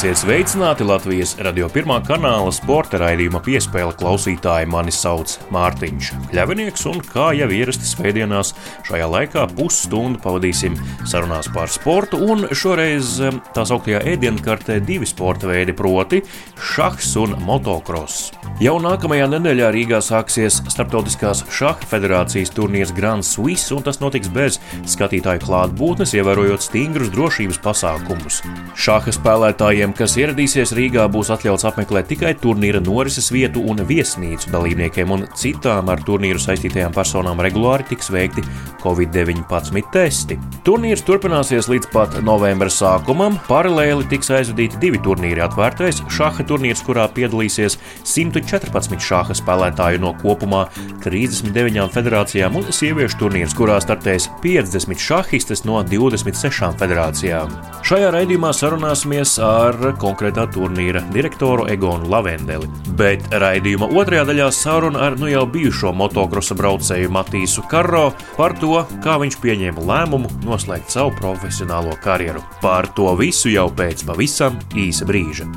Esiet sveicināti Latvijas radio pirmā kanāla sporta raidījuma piespēle klausītāji. Mani sauc Mārtiņš Kļavinieks, un kā jau ierasti svētdienās, šajā laikā pusstundu pavadīsim sarunās par sportu, un šoreiz tā sauktajā ēdienkartē divi sporta veidi, proti šahs un motocross. Jau nākamajā nedēļā Rīgā sāksies Startautiskās šaha federācijas turnīrs Grand Swiss, un tas notiks bez skatītāju klātbūtnes, ievērojot stingrus drošības pasākumus. Šaha spēlētāji Spēlētājiem, kas ieradīsies Rīgā, būs atļauts apmeklēt tikai turnīra norises vietu un viesnīcu dalībniekiem, un citām ar turnīru saistītajām personām regulāri tiks veikti Covid-19 testi. Turnīrs turpināsies līdz pat novembra sākumam. Paralēli tiks aizvadīti divi turnīri - atvērtais šaha turnīrs, kurā piedalīsies 114 šaha spēlētāju no kopumā 39 federācijām, un sieviešu turnīrs, kurā startēs 50 šahistes no 26 federācijām. Šajā raidījumā sarunāsimies ar ar konkrētā turnīra direktoru Egonu Lavendeli. Bet raidījuma otrajā daļā saruna ar nu jau bijušo motocrossa braucēju Matīsu Karro par to, kā viņš pieņēma lēmumu noslēgt savu profesionālo karjeru. Par to visu jau pēc pavisam īsa brīža.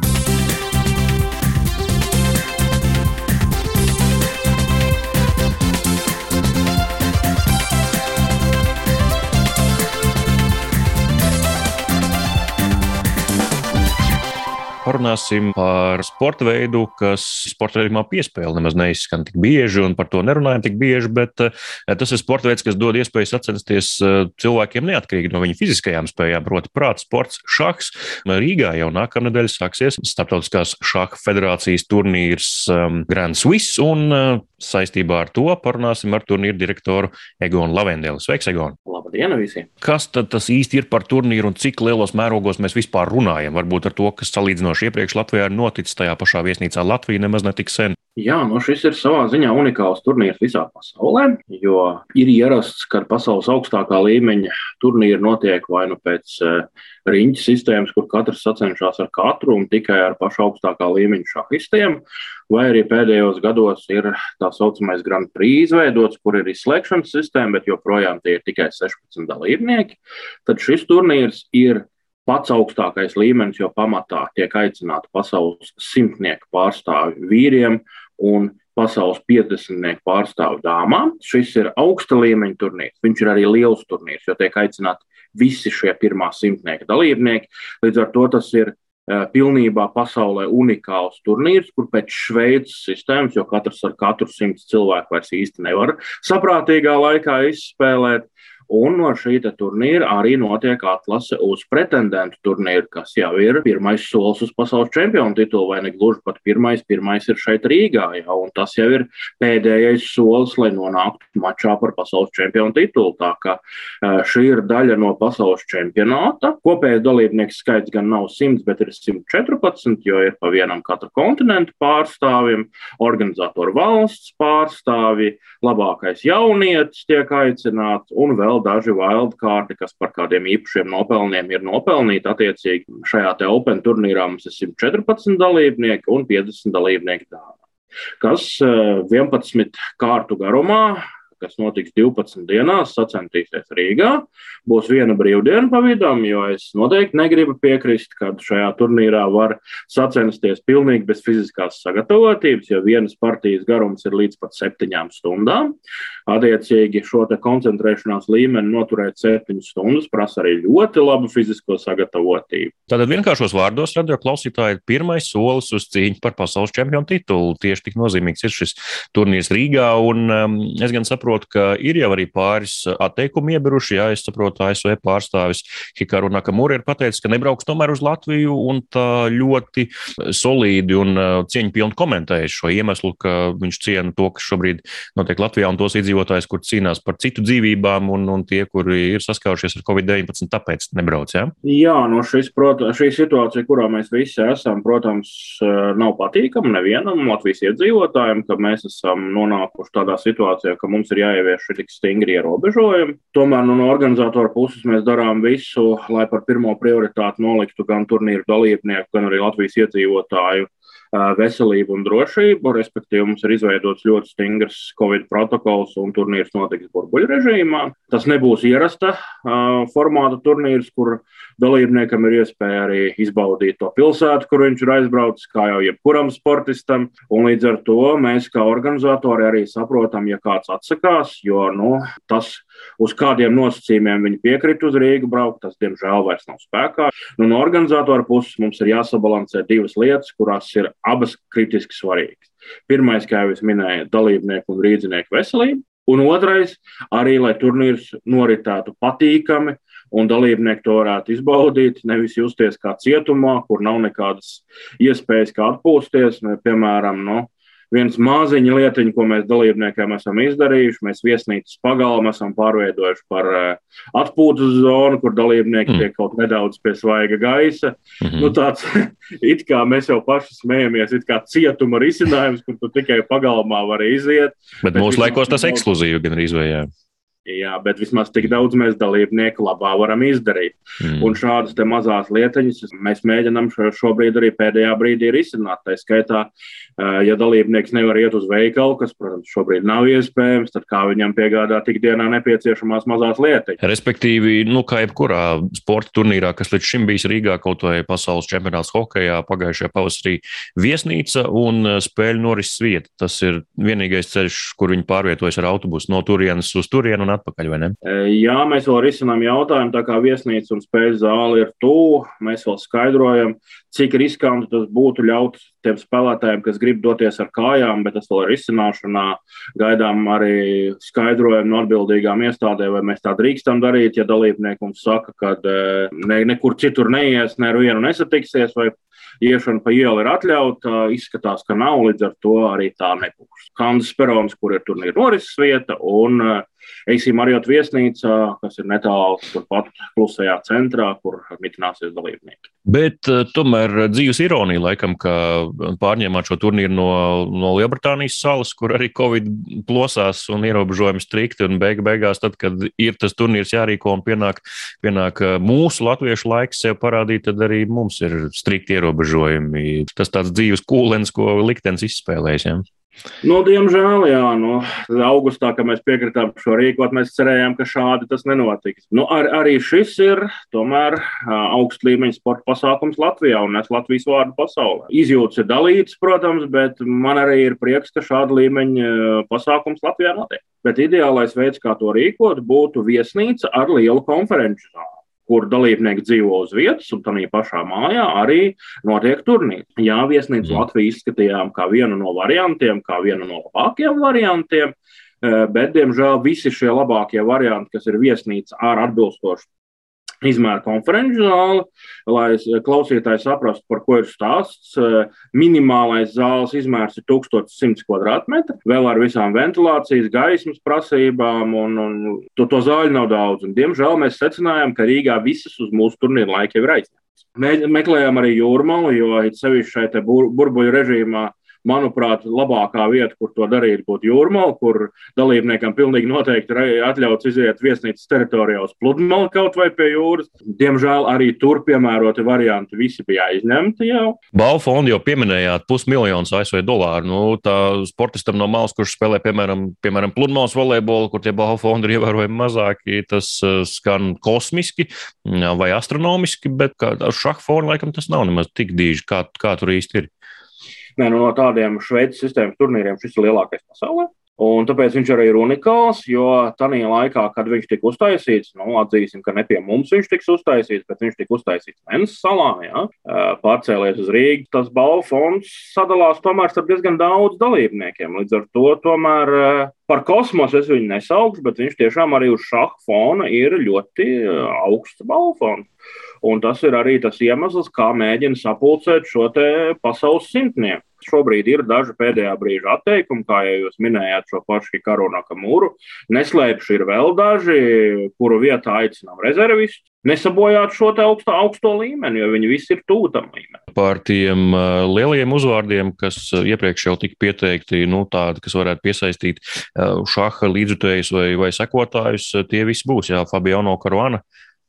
Parunāsim par sporta veidu, kas sporta veidumā piespēle nemaz neizskan tik bieži, un par to nerunājam tik bieži, bet eh, tas ir sporta veids, kas dod iespēju sacensties eh, cilvēkiem neatkarīgi no viņu fiziskajām spējām, proti, prāta sports, šahs. Rīgā jau nākamnedēļ sāksies Startautiskās šaha federācijas turnīrs um, Grand Swiss, un uh, saistībā ar to parunāsim ar turnīru direktoru Egonu Lavendeli. Sveiks, Egon! Labdien visiem! Kas tad tas īsti ir par turnīru un cik lielos mērogos mēs vispār runājam? Varbūt ar to, kas salīdzinoši iepriekš Latvijā ir noticis tajā pašā viesnīcā Latvija nemaz netik sen. Jā, nu šis ir savā ziņā unikāls turnīrs visā pasaulē, jo ir ierasts, ka pasaules augstākā līmeņa turnīri notiek vai nu pēc uh, riņķa sistēmas, kur katrs sacenšas ar katru un tikai ar pašu augstākā līmeņa šahistiem, vai arī pēdējos gados ir tā saucamais Grand Prix izveidots, kur ir izslēgšanas sistēma, bet joprojām tie ir tikai 16 dalībnieki. Tad šis turnīrs ir pats augstākais līmenis, jo pamatā tiek aicināti pasaules simtnieku pārstāvji vīriem un pasaules 50 pārstāvju dāmām. Šis ir augsta līmeņa turnīrs. Viņš ir arī liels turnīrs, jo tiek aicināti visi šie pirmā simtnieka dalībnieki. Līdz ar to tas ir pilnībā pasaulē unikāls turnīrs, kur pēc Šveices sistēmas, jo katrs ar katru simts cilvēku vairs īsti nevar saprātīgā laikā izspēlēt. Un no šī turnīra arī notiek atlase uz pretendentu turnīru, kas jau ir pirmais solis uz pasaules čempionu titulu, vai ne gluži pat pirmais, pirmais ir šeit Rīgā. Jā, un tas jau ir pēdējais solis, lai nonāktu mačā par pasaules čempionu titulu. Tā kā šī ir daļa no pasaules čempionāta. Kopējais dalībnieku skaits gan nav 100, bet ir 114, jo ir pa vienam katra kontinentu pārstāvim, organizatoru valsts pārstāvi, labākais jaunietis tiek aicināts un vēl vēl daži wildcardi, kas par kādiem īpašiem nopelniem ir nopelnīti. Attiecīgi šajā te Open turnīrā mums ir 114 dalībnieki un 50 dalībnieki dāvā. Kas 11 eh, kārtu garumā kas notiks 12 dienās, sacensties Rīgā. Būs viena brīvdiena pa vidam, jo es noteikti negribu piekrist, ka šajā turnīrā var sacensties pilnīgi bez fiziskās sagatavotības, jo vienas partijas garums ir līdz pat septiņām stundām. Attiecīgi šo koncentrēšanās līmeni noturēt septiņas stundas prasa arī ļoti labu fizisko sagatavotību. Tātad vienkāršos vārdos radio klausītāji ir pirmais solis uz cīņu par pasaules čempionu titulu. Tieši tik nozīmīgs ir šis turnīrs Rīgā, un um, es gan saprotu, saprotu, ka ir jau arī pāris atteikumi iebiruši. Jā, es saprotu, ASV pārstāvis Hikaru Nakamura ir pateicis, ka nebrauks tomēr uz Latviju un tā ļoti solīdi un cieņpilni komentējis šo iemeslu, ka viņš ciena to, kas šobrīd notiek Latvijā un tos iedzīvotājus, kur cīnās par citu dzīvībām un, un tie, kuri ir saskārušies ar Covid-19, tāpēc nebrauc. Jā, jā no šis, protams, šī situācija, kurā mēs visi esam, protams, nav patīkama nevienam Latvijas iedzīvotājiem, ka mēs esam nonākuši tādā situācijā, ka mums ir jāievieš tik stingri ierobežojumi. Tomēr nu, no organizatora puses mēs darām visu, lai par pirmo prioritāti noliktu gan turnīru dalībnieku, gan arī Latvijas iedzīvotāju veselību un drošību. Respektīvi, mums ir izveidots ļoti stingrs Covid protokols un turnīrs notiks burbuļu režīmā. Tas nebūs ierasta formāta turnīrs, kur dalībniekam ir iespēja arī izbaudīt to pilsētu, kur viņš ir aizbraucis, kā jau jebkuram sportistam. Un līdz ar to mēs, kā organizatori, arī saprotam, ja kāds atsakās, jo nu, tas, uz kādiem nosacījumiem viņi piekrita uz Rīgu braukt, tas, diemžēl, vairs nav spēkā. Nu, no organizatora puses mums ir jāsabalansē divas lietas, kurās ir abas kritiski svarīgas. Pirmais, kā jau es minēju, dalībnieku un rīdzinieku veselība. Un otrais, arī lai turnīrs noritētu patīkami un dalībnieki to varētu izbaudīt, nevis justies kā cietumā, kur nav nekādas iespējas kā atpūsties. Piemēram, no, viens māziņa lietiņa, ko mēs dalībniekiem esam izdarījuši. Mēs viesnīcas pagalmu esam pārveidojuši par uh, atpūtas zonu, kur dalībnieki mm. tiek kaut nedaudz pie svaiga gaisa. Mm -hmm. nu, tāds, it kā mēs jau paši smējamies, it kā cietuma risinājums, kur tu tikai pagalmā vari iziet. Bet, bet mūsu laikos tas ekskluzīvi gan arī izvējām. Jā, bet vismaz tik daudz mēs dalībnieku labā varam izdarīt. Mm. Un šādas mazas lietiņas mēs mēģinām šobrīd arī pēdējā brīdī risināt. Tā skaitā, ja dalībnieks nevar iet uz veikalu, kas, protams, šobrīd nav iespējams, tad kā viņam piegādāt ikdienā nepieciešamās mazās lietas. Respektīvi, nu, kā jebkurā sporta turnīrā, kas līdz šim bijis Rīgā, kaut vai pasaules čempionāts hokeja, pagājušajā pavasarī viesnīca un spēļu norises vieta. Tas ir vienīgais ceļš, kur viņi pārvietojas ar autobusu no turienes uz turieni un atpakaļ? Jā, mēs vēl risinām jautājumu, tā kā viesnīca un spēļu zāle ir tuvu. Mēs vēl skaidrojam, cik riskanti tas būtu ļaut tiem spēlētājiem, kas grib doties ar kājām, bet tas vēl ir izcināšanā. Gaidām arī skaidrojumu no atbildīgām iestādēm, vai mēs tā drīkstam darīt, ja dalībnieki mums saka, ka ne, nekur citur neies, ne ar vienu nesatiksies, vai iešana pa ielu ir atļauta. Izskatās, ka nav, līdz ar to arī tā nebūs. Kandas perons, kur ir turnīra norises vieta, un Eisim arī viesnīcā, kas ir netālu turpat klusajā centrā, kur mitināsies dalībnieki. Bet uh, tomēr dzīves ironija, laikam, ka pārņēmāt šo turnīru no, no Lielbritānijas salas, kur arī Covid plosās un ierobežojumi strikti, un beig beigās, tad, kad ir tas turnīrs jārīko un pienāk, pienāk mūsu latviešu laiks sev parādīt, tad arī mums ir strikti ierobežojumi. Tas tāds dzīves kūlens, ko liktenis izspēlēs. Ja? Nu, diemžēl, jā, nu, augustā, kad mēs piekritām šo rīkot, mēs cerējām, ka šādi tas nenotiks. Nu, ar, arī šis ir tomēr augst līmeņa sporta pasākums Latvijā un nes Latvijas vārdu pasaulē. Izjūtas ir dalītas, protams, bet man arī ir prieks, ka šāda līmeņa pasākums Latvijā notiek. Bet ideālais veids, kā to rīkot, būtu viesnīca ar lielu konferenču zāli kur dalībnieki dzīvo uz vietas, un tādā pašā mājā arī notiek turnīri. Jā, viesnīcu mm. Latviju izskatījām kā vienu no variantiem, kā vienu no labākajiem variantiem, eh, bet, diemžēl, visi šie labākie varianti, kas ir viesnīca ar atbilstošu izmēra konferenču zāli, lai klausītāji saprastu, par ko ir stāsts. Minimālais zāles izmērs ir 1100 km2, vēl ar visām ventilācijas, gaismas prasībām, un, un to, to zāļu nav daudz. Un, diemžēl mēs secinājām, ka Rīgā visas uz mūsu turnīru laika jau ir aizņemtas. Meklējām arī jūrmālu, jo sevišķi šai bur burbuļu režīmā manuprāt, labākā vieta, kur to darīt, būtu jūrmāla, kur dalībniekam pilnīgi noteikti ir atļauts iziet viesnīcas teritorijā uz pludmali kaut vai pie jūras. Diemžēl arī tur piemēroti varianti visi bija aizņemti jau. Balfondu jau pieminējāt pusmiljonus ASV dolāru. Nu, tā sportistam no malas, kurš spēlē, piemēram, piemēram pludmales volejbolu, kur tie balfondi ir ievērojami mazāki, tas uh, skan kosmiski vai astronomiski, bet ar šahfonu laikam tas nav nemaz tik dīži, kā, kā tur īsti ir. Nē, nu, no tādiem Šveices sistēmas turnīriem šis ir lielākais pasaulē. Un tāpēc viņš arī ir unikāls, jo tajā laikā, kad viņš tika uztaisīts, nu, atzīsim, ka ne pie mums viņš tiks uztaisīts, bet viņš tika uztaisīts Mēnesas salā, ja, pārcēlies uz Rīgas. Tas balvu fonds sadalās tomēr starp diezgan daudz dalībniekiem. Līdz ar to tomēr par kosmosu es viņu nesaukšu, bet viņš tiešām arī uz šaha fona ir ļoti augsts balvu fonds. Un tas ir arī tas iemesls, kā mēģina sapulcēt šo pasaules simtnieku. Šobrīd ir daži pēdējā brīža atteikumi, kā jau jūs minējāt, šo pašu Karunaka mūru. Neslēpšu, ir vēl daži, kuru vietā aicinām rezervistus. Nesabojāt šo augsto, augsto līmeni, jo viņi visi ir tuvu tam līmenim. Par tiem uh, lielajiem uzvārdiem, kas uh, iepriekš jau tika pieteikti, nu, tādi, kas varētu piesaistīt uh, šāda līdzjutējus vai, vai sekotājus, tie visi būs. Jā, Fabiano Caruana,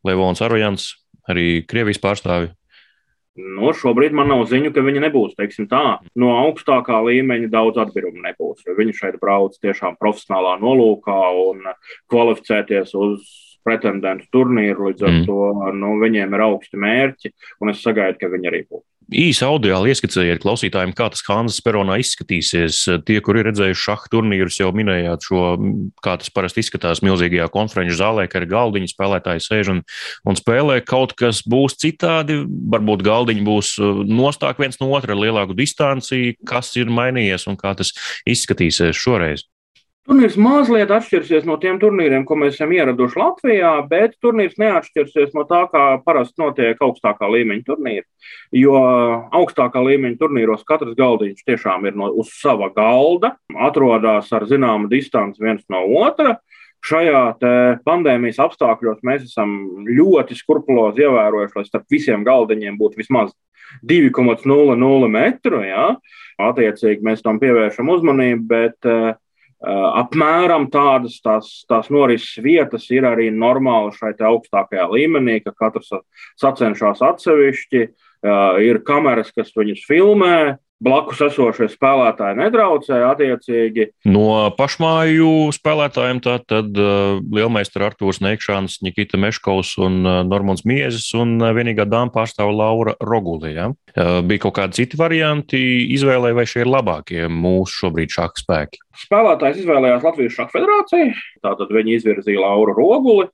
Levons Arojans, arī Krievijas pārstāvi. Nu, šobrīd man nav ziņu, ka viņi nebūs tā, no augstākā līmeņa daudz atbirumu nebūs. Viņi šeit brauc tiešām profesionālā nolūkā un kvalificēties uz pretendentu turnīru. Līdz ar mm. to nu, viņiem ir augsti mērķi, un es sagaidu, ka viņi arī būs. Īsi audio ieskicējiet klausītājiem, kā tas Hanzas peronā izskatīsies. Tie, kuri ir redzējuši šaha turnīrus, jau minējāt šo, kā tas parasti izskatās milzīgajā konferenču zālē, ka ir galdiņi, spēlētāji sēž un, un spēlē. Kaut kas būs citādi, varbūt galdiņi būs uh, nostāk viens no otra ar lielāku distanci, kas ir mainījies un kā tas izskatīsies šoreiz. Turnīrs mazliet atšķirsies no tiem turnīriem, ko mēs esam ieraduši Latvijā, bet turnīrs neatšķirsies no tā, kā parasti notiek augstākā līmeņa turnīri. Jo augstākā līmeņa turnīros katrs galdiņš tiešām ir no, uz sava galda, atrodas ar zināmu distanci viens no otra. Šajā pandēmijas apstākļos mēs esam ļoti skrupulozi ievērojuši, lai starp visiem galdiņiem būtu vismaz 2,00 metru. Ja? Attiecīgi mēs tam pievēršam uzmanību, bet uh, apmēram tādas tās, tās norises vietas ir arī normāli šai augstākajā līmenī, ka katrs sacenšas atsevišķi, eh, ir kameras, kas viņus filmē, blakus esošie spēlētāji nedraucē attiecīgi. No pašmāju spēlētājiem tad uh, Lielmeistara Artūrs Neikšāns, Nikita Meškovs un uh, Normons Miezes un uh, vienīgā dāma pārstāv Laura Rogulī. Ja? Uh, bija kaut kādi citi varianti izvēlē, vai šie ir labākie mūsu šobrīd šāka spēki? Spēlētājs izvēlējās Latvijas šāka federāciju, tātad viņi izvirzīja Lauru Roguli,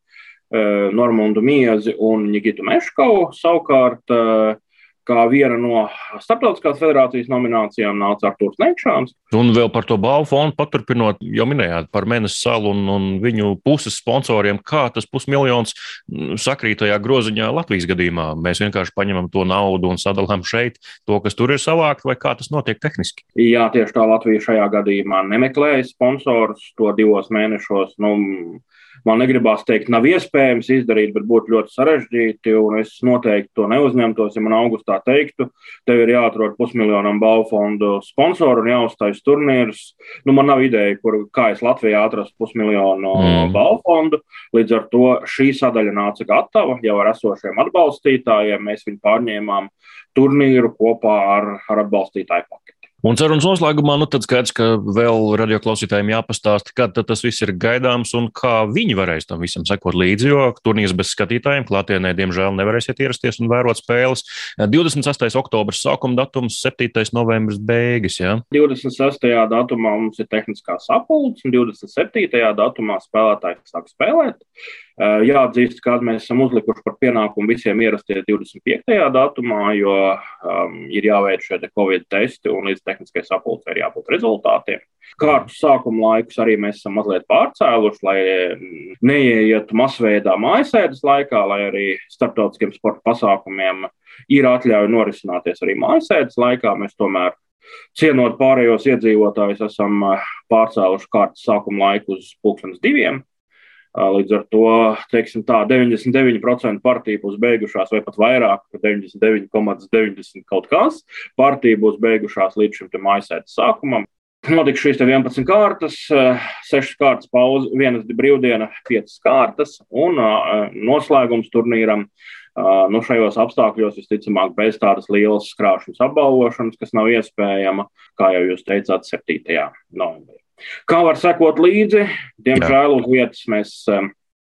Normundu Miezi un Nikitu Meškovu savukārt. Kā viena no starptautiskās federācijas nominācijām nāca Arthurs Nekšāns. Un vēl par to balvu fondu paturpinot, jau minējāt par Mēnesis salu un, un viņu puses sponsoriem, kā tas pusmiljons mm, sakrīt tajā groziņā Latvijas gadījumā. Mēs vienkārši paņemam to naudu un sadalām šeit to, kas tur ir savākt, vai kā tas notiek tehniski? Jā, tieši tā Latvija šajā gadījumā nemeklēja sponsorus to divos mēnešos. Nu, man negribās teikt, nav iespējams izdarīt, bet būtu ļoti sarežģīti. Es noteikti to neuzņemtos, ja man augustā teiktu, tev ir jāatrod pusmiljonam balvu fondu sponsoru un jāuzstājas turnīrs. Nu, man nav ideja, kur, kā es Latvijā atrastu pusmiljonu mm. balvu fondu. Līdz ar to šī sadaļa nāca gatava jau ar esošiem atbalstītājiem. Mēs viņu pārņēmām turnīru kopā ar, ar atbalstītāju paketu. Un sarunas noslēgumā, nu tad skaidrs, ka vēl radioklausītājiem jāpastāsta, kad tas viss ir gaidāms un kā viņi varēs tam visam sekot līdzi, jo turnīrs bez skatītājiem klātienē, diemžēl, nevarēsiet ierasties un vērot spēles. 28. oktobris sākuma datums, 7. novembris beigas. Ja? 26. datumā mums ir tehniskā sapulce, un 27. datumā spēlētāji sāk spēlēt. Jāatzīst, ka mēs esam uzlikuši par pienākumu visiem ierasties 25. datumā, jo um, ir jāveic šie Covid testi un līdz tehniskai sapulcei ir jābūt rezultātiem. Kārtu sākuma laikus arī mēs esam mazliet pārcēluši, lai neietu masveidā mājasēdes laikā, lai arī starptautiskiem sporta pasākumiem ir atļauja norisināties arī mājasēdes laikā. Mēs tomēr cienot pārējos iedzīvotājus, esam pārcēluši kārtas sākuma laiku uz pulkstenes diviem. Līdz ar to teiksim, tā, 99% partiju būs beigušās, vai pat vairāk, 99,90 ,90 kaut kas. Partija būs beigušās līdz šim mājasēdes sākumam. Notiks šīs 11 kārtas, 6 kārtas pauze, 1 brīvdiena, 5 kārtas un noslēgums turnīram. Nu, šajos apstākļos visticamāk bez tādas lielas krāšņas apbalvošanas, kas nav iespējama, kā jau jūs teicāt, 7. novembrī. Kā var sekot līdzi? Diemžēl uz vietas mēs, um,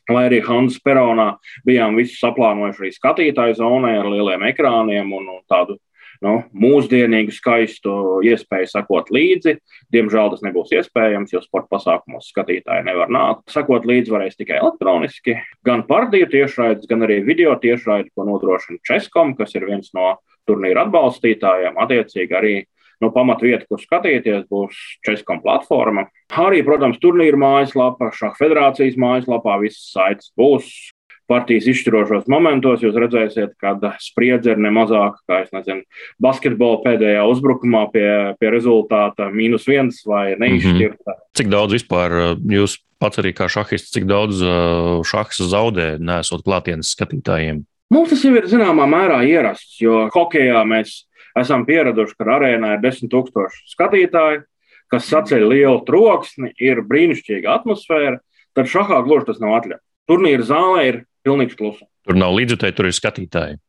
lai arī Hansa Peronā, bijām visu saplānojuši arī skatītāju zonai ar lieliem ekrāniem un, un tādu nu, mūsdienīgu, skaistu iespēju sekot līdzi. Diemžēl tas nebūs iespējams, jo sporta pasākumos skatītāji nevar nākt. Sekot līdzi varēs tikai elektroniski, gan pārdīju tiešraides, gan arī video tiešraidi, ko nodrošina Českom, kas ir viens no turnīra atbalstītājiem. Attiecīgi arī nu, pamatvieta, kur skatīties, būs Českam platforma. Arī, protams, turnīra mājaslapa, šāda federācijas mājaslapā visas saites būs. Partijas izšķirošos momentos jūs redzēsiet, ka spriedze ir ne mazāka kā nezinu, basketbola pēdējā uzbrukumā pie, pie rezultāta mīnus viens vai neizšķirta. Mm -hmm. Cik daudz vispār uh, jūs pats arī kā šahists, cik daudz uh, šahs zaudē, nesot klātienes skatītājiem? Mums tas jau ir zināmā mērā ierasts, jo hokeja mēs esam pieraduši, ka arēnā ir desmit tūkstoši skatītāji, kas saceļ lielu troksni, ir brīnišķīga atmosfēra, tad šahā gluži tas nav atļauts. Turnīra zālē ir pilnīgs klusums. Tur nav līdzjutēji, tur ir skatītāji.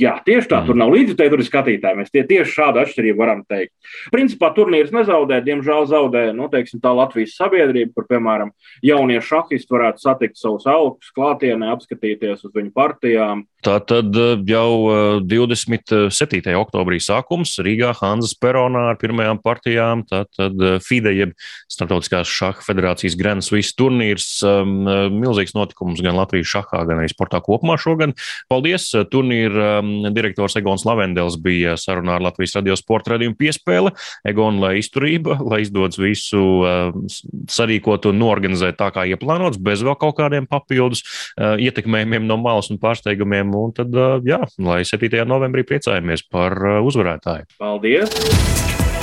Jā, tieši tā, mm. tur nav līdzekļu, tur ir skatītāji. Mēs tie tieši šādu atšķirību varam teikt. Principā turnīrs nezaudē, diemžēl zaudē nu, teiksim, tā Latvijas sabiedrība, kur, piemēram, jaunie šahisti varētu satikt savus augļus klātienē, apskatīties uz viņu partijām. Tā tad eh, jau 27. Eh, oktobrī sākums Rīgā Hanzas peronā ar pirmajām partijām. Tātad eh, FIDE, jeb Startautiskās šaha federācijas Grand Swiss turnīrs, milzīgs notikums gan Latvijas šahā, gan arī sportā kopumā šogad. Paldies! Turnīra direktors Egons Lavendels bija sarunā ar Latvijas radio sporta radījumu piespēle. Egon, lai izturība, lai izdodas visu sarīkot un norganizēt tā kā ieplānots, bez vēl kaut kādiem papildus ietekmējumiem no malas un pārsteigumiem un tad, jā, lai 7. novembrī priecājamies par uzvarētāju. Paldies!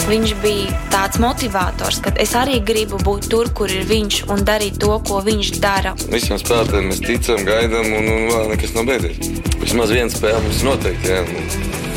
Viņš bija tāds motivators, ka es arī gribu būt tur, kur ir viņš un darīt to, ko viņš dara. Visiem spēlētājiem mēs ticam, gaidām, un, un vēl nekas nav beidzies. Vismaz viena spēle mums noteikti. Jā.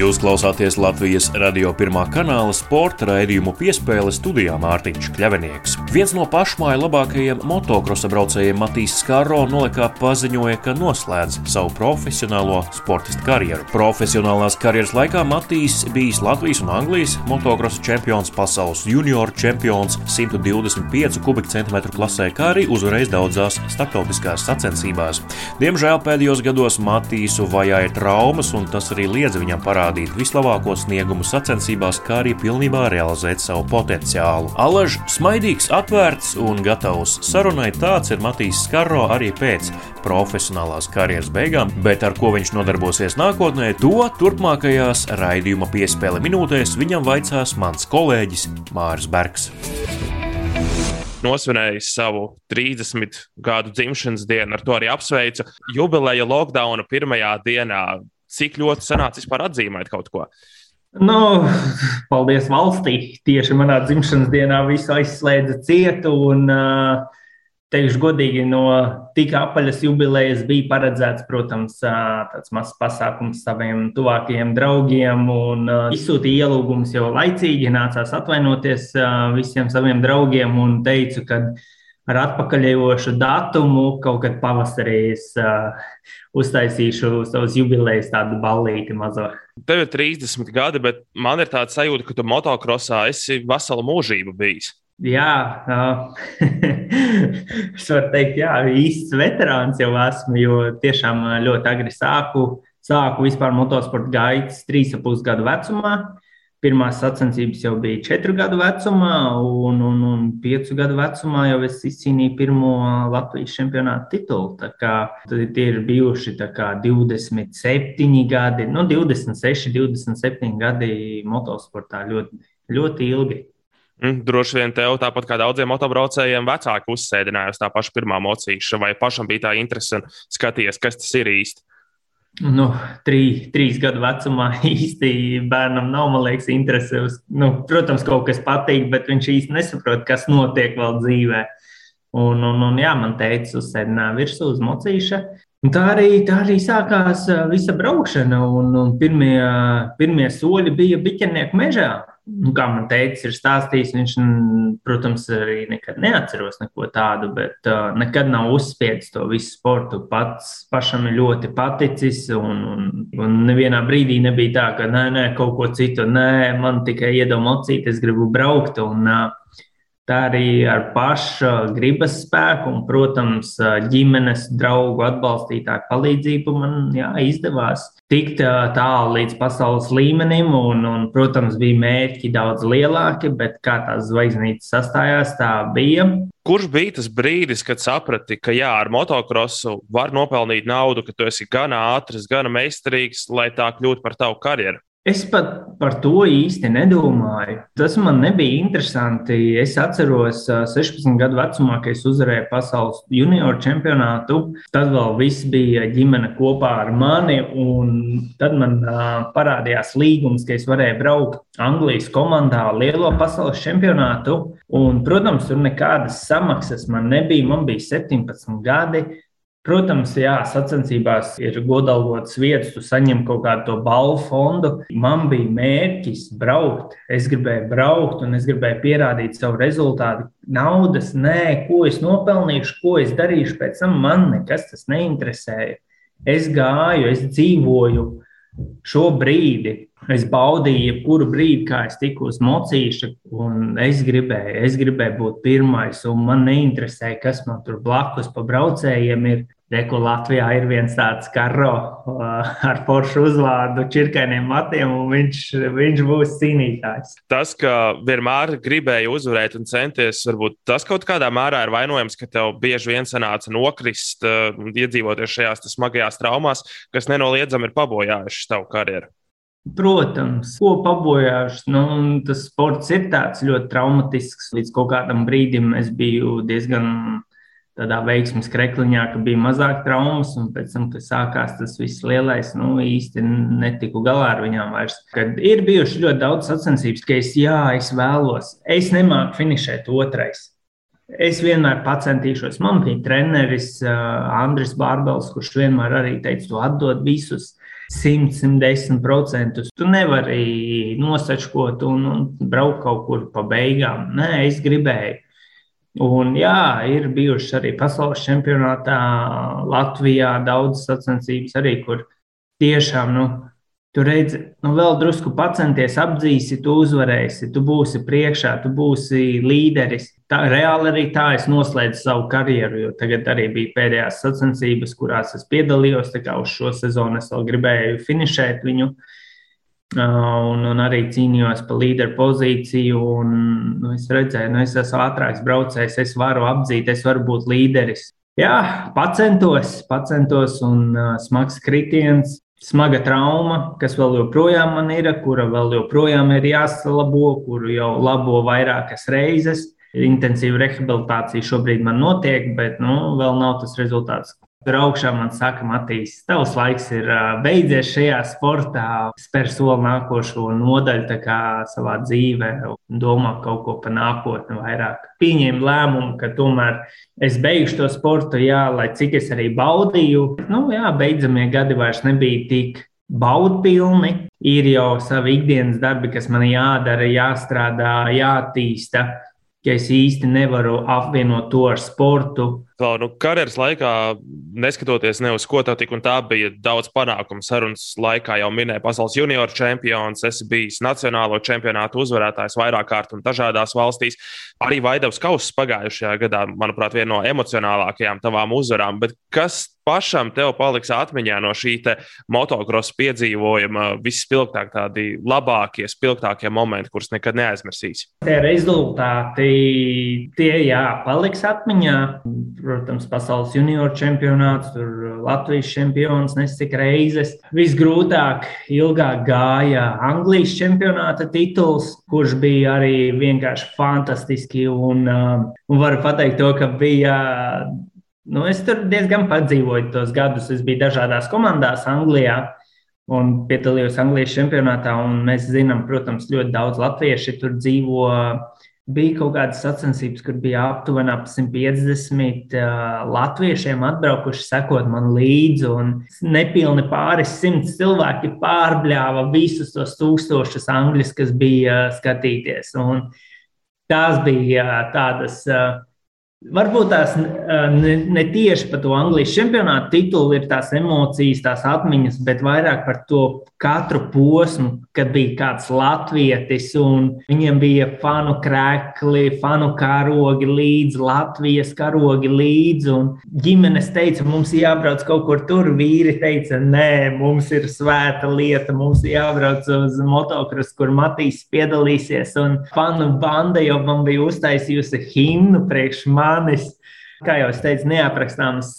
Jūs klausāties Latvijas radio pirmā kanāla sporta raidījumu piespēle studijā Mārtiņš Kļavinieks. Viens no pašmāju labākajiem motokrosa braucējiem Matīs Skāro nolikā paziņoja, ka noslēdz savu profesionālo sportistu karjeru. Profesionālās karjeras laikā Matīs bijis Latvijas un Anglijas motokrosa čempions, pasaules junioru čempions 125 kubikcentimetru klasē, kā arī uzvarējis daudzās starptautiskās sacensībās. Diemžēl pēdējos gados Matīsu vajāja traumas, un tas arī liedz viņam parādīt parādīt vislabāko sniegumu sacensībās, kā arī pilnībā realizēt savu potenciālu. Alaž smaidīgs, atvērts un gatavs sarunai tāds ir Matīs Skarro arī pēc profesionālās karjeras beigām, bet ar ko viņš nodarbosies nākotnē, to turpmākajās raidījuma piespēle minūtēs viņam vaicās mans kolēģis Māris Bergs nosvinējis savu 30 gadu dzimšanas dienu, ar to arī apsveicu. Jubileja lockdowna pirmajā dienā cik ļoti sanāca vispār atzīmēt kaut ko? Nu, paldies valstī. Tieši manā dzimšanas dienā visu aizslēdza cietu. Un, teikšu godīgi, no tik apaļas jubilejas bija paredzēts, protams, tāds mazs pasākums saviem tuvākajiem draugiem. Un izsūtīja ielūgumus jau laicīgi, nācās atvainoties visiem saviem draugiem un teicu, ka ar atpakaļējošu datumu kaut kad pavasarī es uh, uztaisīšu savus jubilejas tādu ballīti mazo. Tev ir 30 gadi, bet man ir tāds sajūta, ka tu motokrosā esi veselu mūžību bijis. Jā, uh, es varu teikt, jā, īsts veterāns jau esmu, jo tiešām ļoti agri sāku. Sāku vispār motosporta gaitas trīs ap pus gadu vecumā. Pirmās sacensības jau bija četru gadu vecumā, un, un, un piecu gadu vecumā jau es izcīnīju pirmo Latvijas čempionāta titulu. Tie ir bijuši 27 gadi, nu, 26, 27 gadi motosportā ļoti, ļoti ilgi. Mm, droši vien tev, tāpat kā daudziem motobraucējiem, vecāki uzsēdināja uz tā paša pirmā mocīša, vai pašam bija tā interese un skatījies, kas tas ir īsti. Nu, trī, trīs gadu vecumā īsti bērnam nav, man liekas, interese. Uz, nu, protams, kaut kas patīk, bet viņš īsti nesaprot, kas notiek vēl dzīvē. Un, un, un jā, man teica, uzsēdināja virsū uz mocīša. Un tā arī, tā arī sākās visa braukšana, un, un pirmie, pirmie soļi bija biķernieku mežā nu, kā man teica, ir stāstījis, viņš, protams, arī nekad neatceros neko tādu, bet uh, nekad nav uzspiedis to visu sportu. Pats pašam ir ļoti paticis, un, un, un nevienā brīdī nebija tā, ka nē, nē, kaut ko citu, nē, man tikai iedomācīt, es gribu braukt. Un, uh, tā arī ar paša gribas spēku un, protams, ģimenes, draugu, atbalstītāju palīdzību man jā, izdevās tikt tālu līdz pasaules līmenim. Un, un, protams, bija mērķi daudz lielāki, bet kā tās zvaigznītes sastājās, tā bija. Kurš bija tas brīdis, kad saprati, ka jā, ar motocrossu var nopelnīt naudu, ka tu esi gan ātrs, gan meistarīgs, lai tā kļūtu par tavu karjeru? Es pat par to īsti nedomāju. Tas man nebija interesanti. Es atceros, 16 gadu vecumā, kad es uzvarēju pasaules junioru čempionātu. Tad vēl viss bija ģimene kopā ar mani. Tad man parādījās līgums, ka es varēju braukt Anglijas komandā lielo pasaules čempionātu. Un, protams, tur nekādas samaksas man nebija. Man bija 17 gadi. Protams, jā, sacensībās ir godalgotas vietas, tu saņem kaut kādu to balvu fondu. Man bija mērķis braukt. Es gribēju braukt, un es gribēju pierādīt savu rezultātu. Naudas, nē, ko es nopelnīšu, ko es darīšu pēc tam, man nekas tas neinteresēja. es gāju, es dzīvoju šo brīdi. Es baudīju jebkuru brīdi, kā es tiku uz mocīša, un es gribēju, es gribēju būt pirmais, un man neinteresēja, kas man tur blakus pa braucējiem ir. Reku Latvijā ir viens tāds karo uh, ar foršu uzvārdu, čirkainiem matiem, un viņš, viņš būs cīnītājs. Tas, ka vienmēr gribēji uzvarēt un centies, varbūt tas kaut kādā mērā ir vainojams, ka tev bieži vien sanāca nokrist, uh, iedzīvoties šajās smagajās traumās, kas nenoliedzami ir pabojājušas tavu karjeru. Protams, ko pabojājuši. Nu, tas sports ir tāds ļoti traumatisks. Līdz kaut kādam brīdim es biju diezgan tādā veiksmes krekliņā, ka bija mazāk traumas, un pēc tam, kad sākās tas viss lielais, nu īsti netiku galā ar viņām vairs. Kad ir bijuši ļoti daudz sacensības, ka es, jā, es vēlos, es nemāku finišēt otrais. Es vienmēr centīšos. Man bija treneris Andris Bārbels, kurš vienmēr arī teica, tu atdod visus 100, 110%. Tu nevari nosačkot un, un braukt kaut kur pa beigām. Nē, es gribēju. Un, jā, ir bijušas arī pasaules čempionātā Latvijā daudz sacensības, arī, kur tiešām nu, tu redzi, nu, vēl drusku pacenties, apdzīsi, tu uzvarēsi, tu būsi priekšā, tu būsi līderis tā, reāli arī tā es noslēdzu savu karjeru, jo tagad arī bija pēdējās sacensības, kurās es piedalījos. Uz šo sezonu es vēl gribēju finišēt viņu. Un, un arī cīnījos par līderu pozīciju. Un, nu, es redzēju, ka nu, es esmu ātrāks braucējs, es varu apdzīt, es varu būt līderis. Jā, pacentos, pacentos un uh, smags kritiens, smaga trauma, kas vēl joprojām man ir, kura vēl joprojām ir jāsalabo, kuru jau labo vairākas reizes intensīva rehabilitācija šobrīd man notiek, bet nu, vēl nav tas rezultāts. Tur augšā man saka, Matīs, tavs laiks ir beidzies šajā sportā, spēr soli nākošo nodaļu savā dzīvē, domā kaut ko par nākotni vairāk. Pieņēmu lēmumu, ka tomēr es beigšu to sportu, jā, lai cik es arī baudīju. Nu, jā, beidzamie gadi vairs nebija tik baudpilni. Ir jau savi ikdienas darbi, kas man jādara, jāstrādā, jātīsta ka es īsti nevaru apvienot to ar sportu. Klau, nu, karjeras laikā, neskatoties ne uz ko, tev tik un tā bija daudz panākumu. Sarunas laikā jau minēja pasaules junioru čempions, esi bijis nacionālo čempionātu uzvarētājs vairāk kārt un dažādās valstīs. Arī Vaidavs Kauss pagājušajā gadā, manuprāt, viena no emocionālākajām tavām uzvarām. Bet kas pašam tev paliks atmiņā no šī motocross piedzīvojuma visspilgtāk, tādi labākie, spilgtākie momenti, kurus nekad neaizmirsīs? Tie rezultāti, tie jā, paliks atmiņā. Protams, pasaules junioru čempionāts, tur Latvijas čempions nesik reizes. Visgrūtāk, ilgāk gāja Anglijas čempionāta tituls, kurš bija arī vienkārši fantastiski. Un, un varu pateikt to, ka bija Nu, es tur diezgan padzīvoju tos gadus. Es biju dažādās komandās Anglijā un piedalījos Anglijas čempionātā. Mēs zinām, protams, ļoti daudz latviešu tur dzīvo. Bija kaut kādas sacensības, kur bija aptuveni ap 150 uh, latviešiem atbraukuši, sekot man līdzi. Un nepilni pāris simts cilvēki pārbļāva visus tos tūkstošus angļus, kas bija uh, skatīties. Un tās bija uh, tādas. Uh, Varbūt tās ne, ne tieši par to Anglijas čempionāta titulu ir tās emocijas, tās atmiņas, bet vairāk par to katru posmu, kad bija kāds latvietis un viņiem bija fanu krēkli, fanu karogi līdzi, Latvijas karogi līdzi. Ģimenes teica, mums jābrauc kaut kur tur. Vīri teica, nē, mums ir svēta lieta, mums jābrauc uz motocross, kur Matīs piedalīsies. Un fanu banda jau man bija uztaisījusi himnu priekš manis manis, kā jau es teicu, neaprakstāmas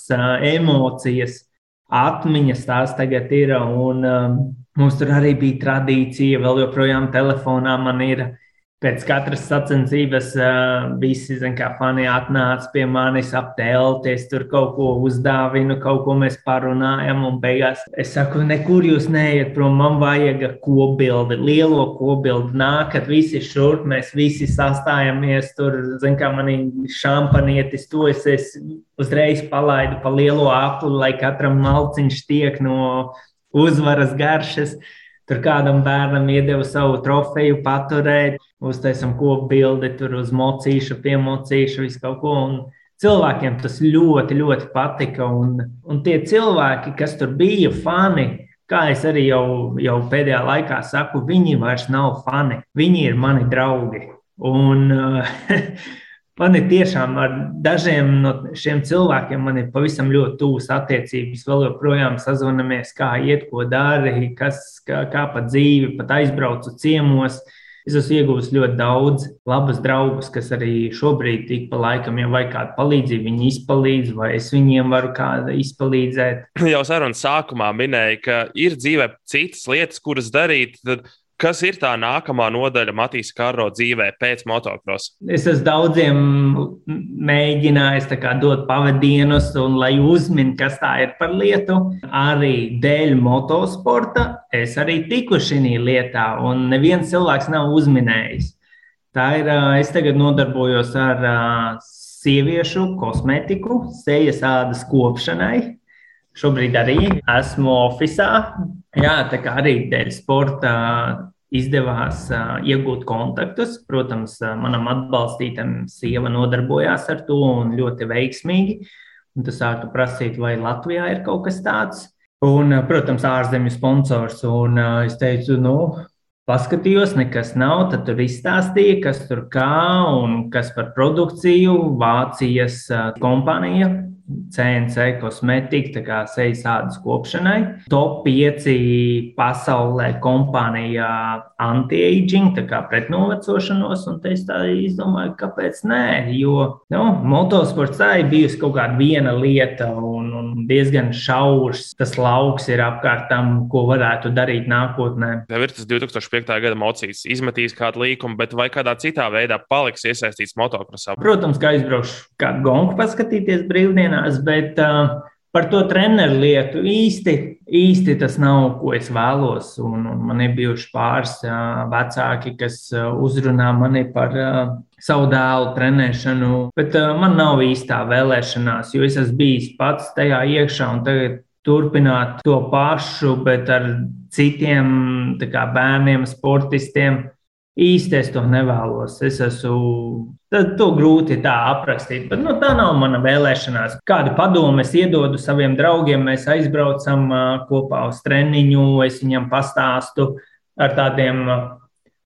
emocijas, atmiņas tās tagad ir. Un, um, mums tur arī bija tradīcija, vēl joprojām telefonā man ir Pēc katras sacensības uh, visi, kā fani atnāca pie manis aptelties, tur kaut ko uzdāvinu, kaut ko mēs parunājam, un beigās es saku, nekur jūs neiet prom, man vajag kobildi, lielo kobildi, nākat visi šurp, mēs visi sastājamies tur, zin, kā manī šampanietis, to es, es uzreiz palaidu pa lielo apli, lai katram malciņš tiek no uzvaras garšas. Tur kādam bērnam iedeva savu trofeju, paturēt, uztaisām kopu bildi, tur uz mocīšu, piemocīšu, visu kaut ko. Un cilvēkiem tas ļoti, ļoti patika. Un, un tie cilvēki, kas tur bija fani, kā es arī jau, jau pēdējā laikā saku, viņi vairs nav fani. Viņi ir mani draugi. Un, Man ir tiešām ar dažiem no šiem cilvēkiem, man ir pavisam ļoti tuvas attiecības. Vēl joprojām sazvanāmies, kā iet, ko dari, kas, kā, kā pa dzīvi, pat aizbraucu ciemos. Es esmu ieguvis ļoti daudz labus draugus, kas arī šobrīd, tik pa laikam, ja vajag kādu palīdzību, viņi izpalīdz, vai es viņiem varu kādu izpalīdzēt. Jau sarunas sākumā minēja, ka ir dzīvē citas lietas, kuras darīt. Tad Kas ir tā nākamā nodaļa Matīs Kāro dzīvē pēc motocross? Es esmu daudziem mēģinājis dot pavadienus, un lai uzminētu, kas tā ir par lietu. Arī dēļ motosporta es arī tiku šī lietā, un neviens cilvēks nav uzminējis. Tā ir, es tagad nodarbojos ar sieviešu kosmetiku, sejas ādas kopšanai. Šobrīd arī esmu oficiālā. Jā, tā kā arī dēļ sporta izdevās uh, iegūt kontaktus. Protams, uh, manam atbalstītam sieva nodarbojās ar to un ļoti veiksmīgi. Un tas sāka prasīt, vai Latvijā ir kaut kas tāds. Un, uh, protams, ārzemju sponsors. Un uh, es teicu, nu, paskatījos, nekas nav. Tad tur izstāstīja, kas tur kā un kas par produkciju. Vācijas uh, kompānija CNC kosmetika, tā kā sejas ādas kopšanai. Top 5 pasaulē kompānija anti-aging, tā kā pretnovecošanos, un es tā izdomāju, kāpēc nē, jo nu, motosports tā ir bijusi kaut kāda viena lieta un, un diezgan šaurs tas lauks ir apkārt tam, ko varētu darīt nākotnē. Tev ir tas 2005. gada mocīs, izmetīs kādu līkumu, bet vai kādā citā veidā paliks iesaistīts motokrosā? Protams, ka aizbraukšu kādu gonku paskatīties brīvdienā turpinās, bet uh, par to treneru lietu īsti, īsti tas nav, ko es vēlos. Un, un man ir bijuši pāris uh, vecāki, kas uh, uzrunā mani par savu dēlu trenēšanu, bet man nav īstā vēlēšanās, jo es esmu bijis pats tajā iekšā un tagad turpināt to pašu, bet ar citiem kā, bērniem, sportistiem. Īsti es to nevēlos. Es esmu. Tad to grūti tā aprakstīt. Bet nu, tā nav mana vēlēšanās. Kādu padomu es iedodu saviem draugiem, mēs aizbraucam kopā uz treniņu, es viņam pastāstu ar tādiem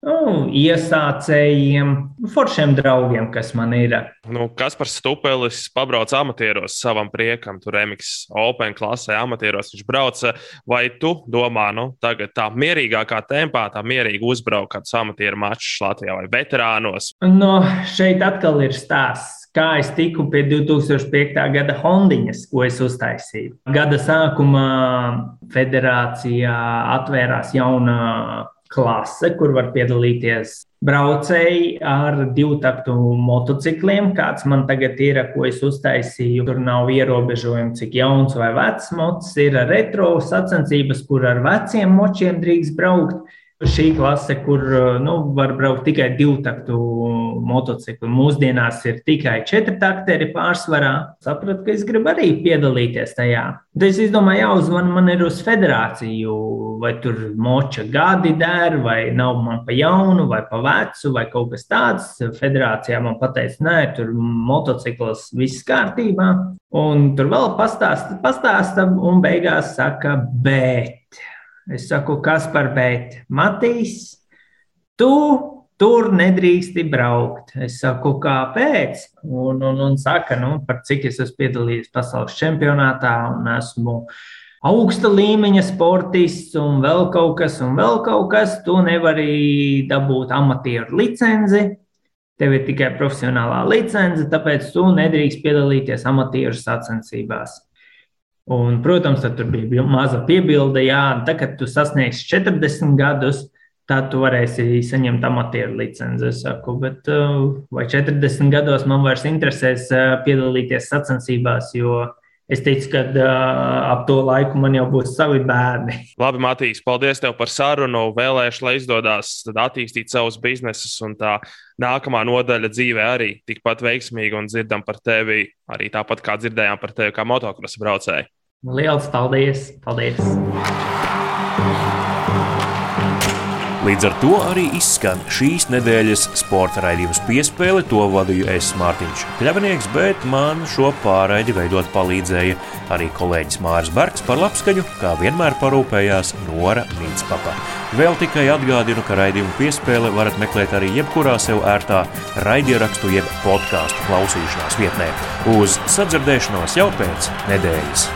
nu, iesācējiem, foršiem draugiem, kas man ir. Nu, kas par stupelis pabrauc amatieros savam priekam, tur Remiks Open klasē amatieros viņš brauca, vai tu domā, nu, tagad tā mierīgākā tempā, tā mierīgi uzbraukt kādus amatieru mačus Latvijā vai veterānos? No, šeit atkal ir stāsts kā es tiku pie 2005. gada Hondiņas, ko es uztaisīju. Gada sākumā federācijā atvērās jauna klase, kur var piedalīties braucēji ar divtaktu motocikliem, kāds man tagad ir, ko es uztaisīju. Tur nav ierobežojumi, cik jauns vai vecs mocis ir retro sacensības, kur ar veciem močiem drīkst braukt. Šī klase, kur nu, var braukt tikai divu taktu motociklu, mūsdienās ir tikai četri takteri pārsvarā. Sapratu, ka es gribu arī piedalīties tajā. Tad es izdomāju, jāuzvan man ir uz federāciju, vai tur moča gadi der, vai nav man pa jaunu, vai pa vecu, vai kaut kas tāds. Federācijā man pateica, nē, tur motocikls viss kārtībā. Un tur vēl pastāsta, pastāsta un beigās saka, bet Es saku, kas par bet? Matīs, tu tur nedrīksti braukt. Es saku, kāpēc? Un, un, un saka, nu, par cik es esmu piedalījies pasaules čempionātā un esmu augsta līmeņa sportists un vēl kaut kas, un vēl kaut kas. Tu nevari dabūt amatieru licenci. Tev ir tikai profesionālā licence, tāpēc tu nedrīkst piedalīties amatieru sacensībās. Un, protams, tur bija maza piebilde, jā, tā, kad tu sasniegsi 40 gadus, tad tu varēsi saņemt amatieru licenci. Es saku, bet uh, vai 40 gados man vairs interesēs uh, piedalīties sacensībās, jo es ticu, ka uh, ap to laiku man jau būs savi bērni. Labi, Matīs, paldies tev par sarunu. Vēlēšu, lai izdodas attīstīt savus biznesus, un tā nākamā nodaļa dzīvē arī tikpat veiksmīga un dzirdam par tevi arī tāpat kā dzirdējām par tevi kā motocross braucēju. Lielas paldies! paldies. Līdz ar to arī izskan šīs nedēļas sporta raidījums piespēle. To vadīju es Mārtiņš Kļavinieks, bet man šo pārraidi veidot palīdzēja arī kolēģis Māris Bergs par labskaņu, kā vienmēr parūpējās Nora Mītspapa. Vēl tikai atgādinu, ka raidījumu piespēle varat meklēt arī jebkurā sev ērtā raidierakstu jeb podkāstu klausīšanās vietnē. Uz sadzirdēšanos jau pēc nedēļas!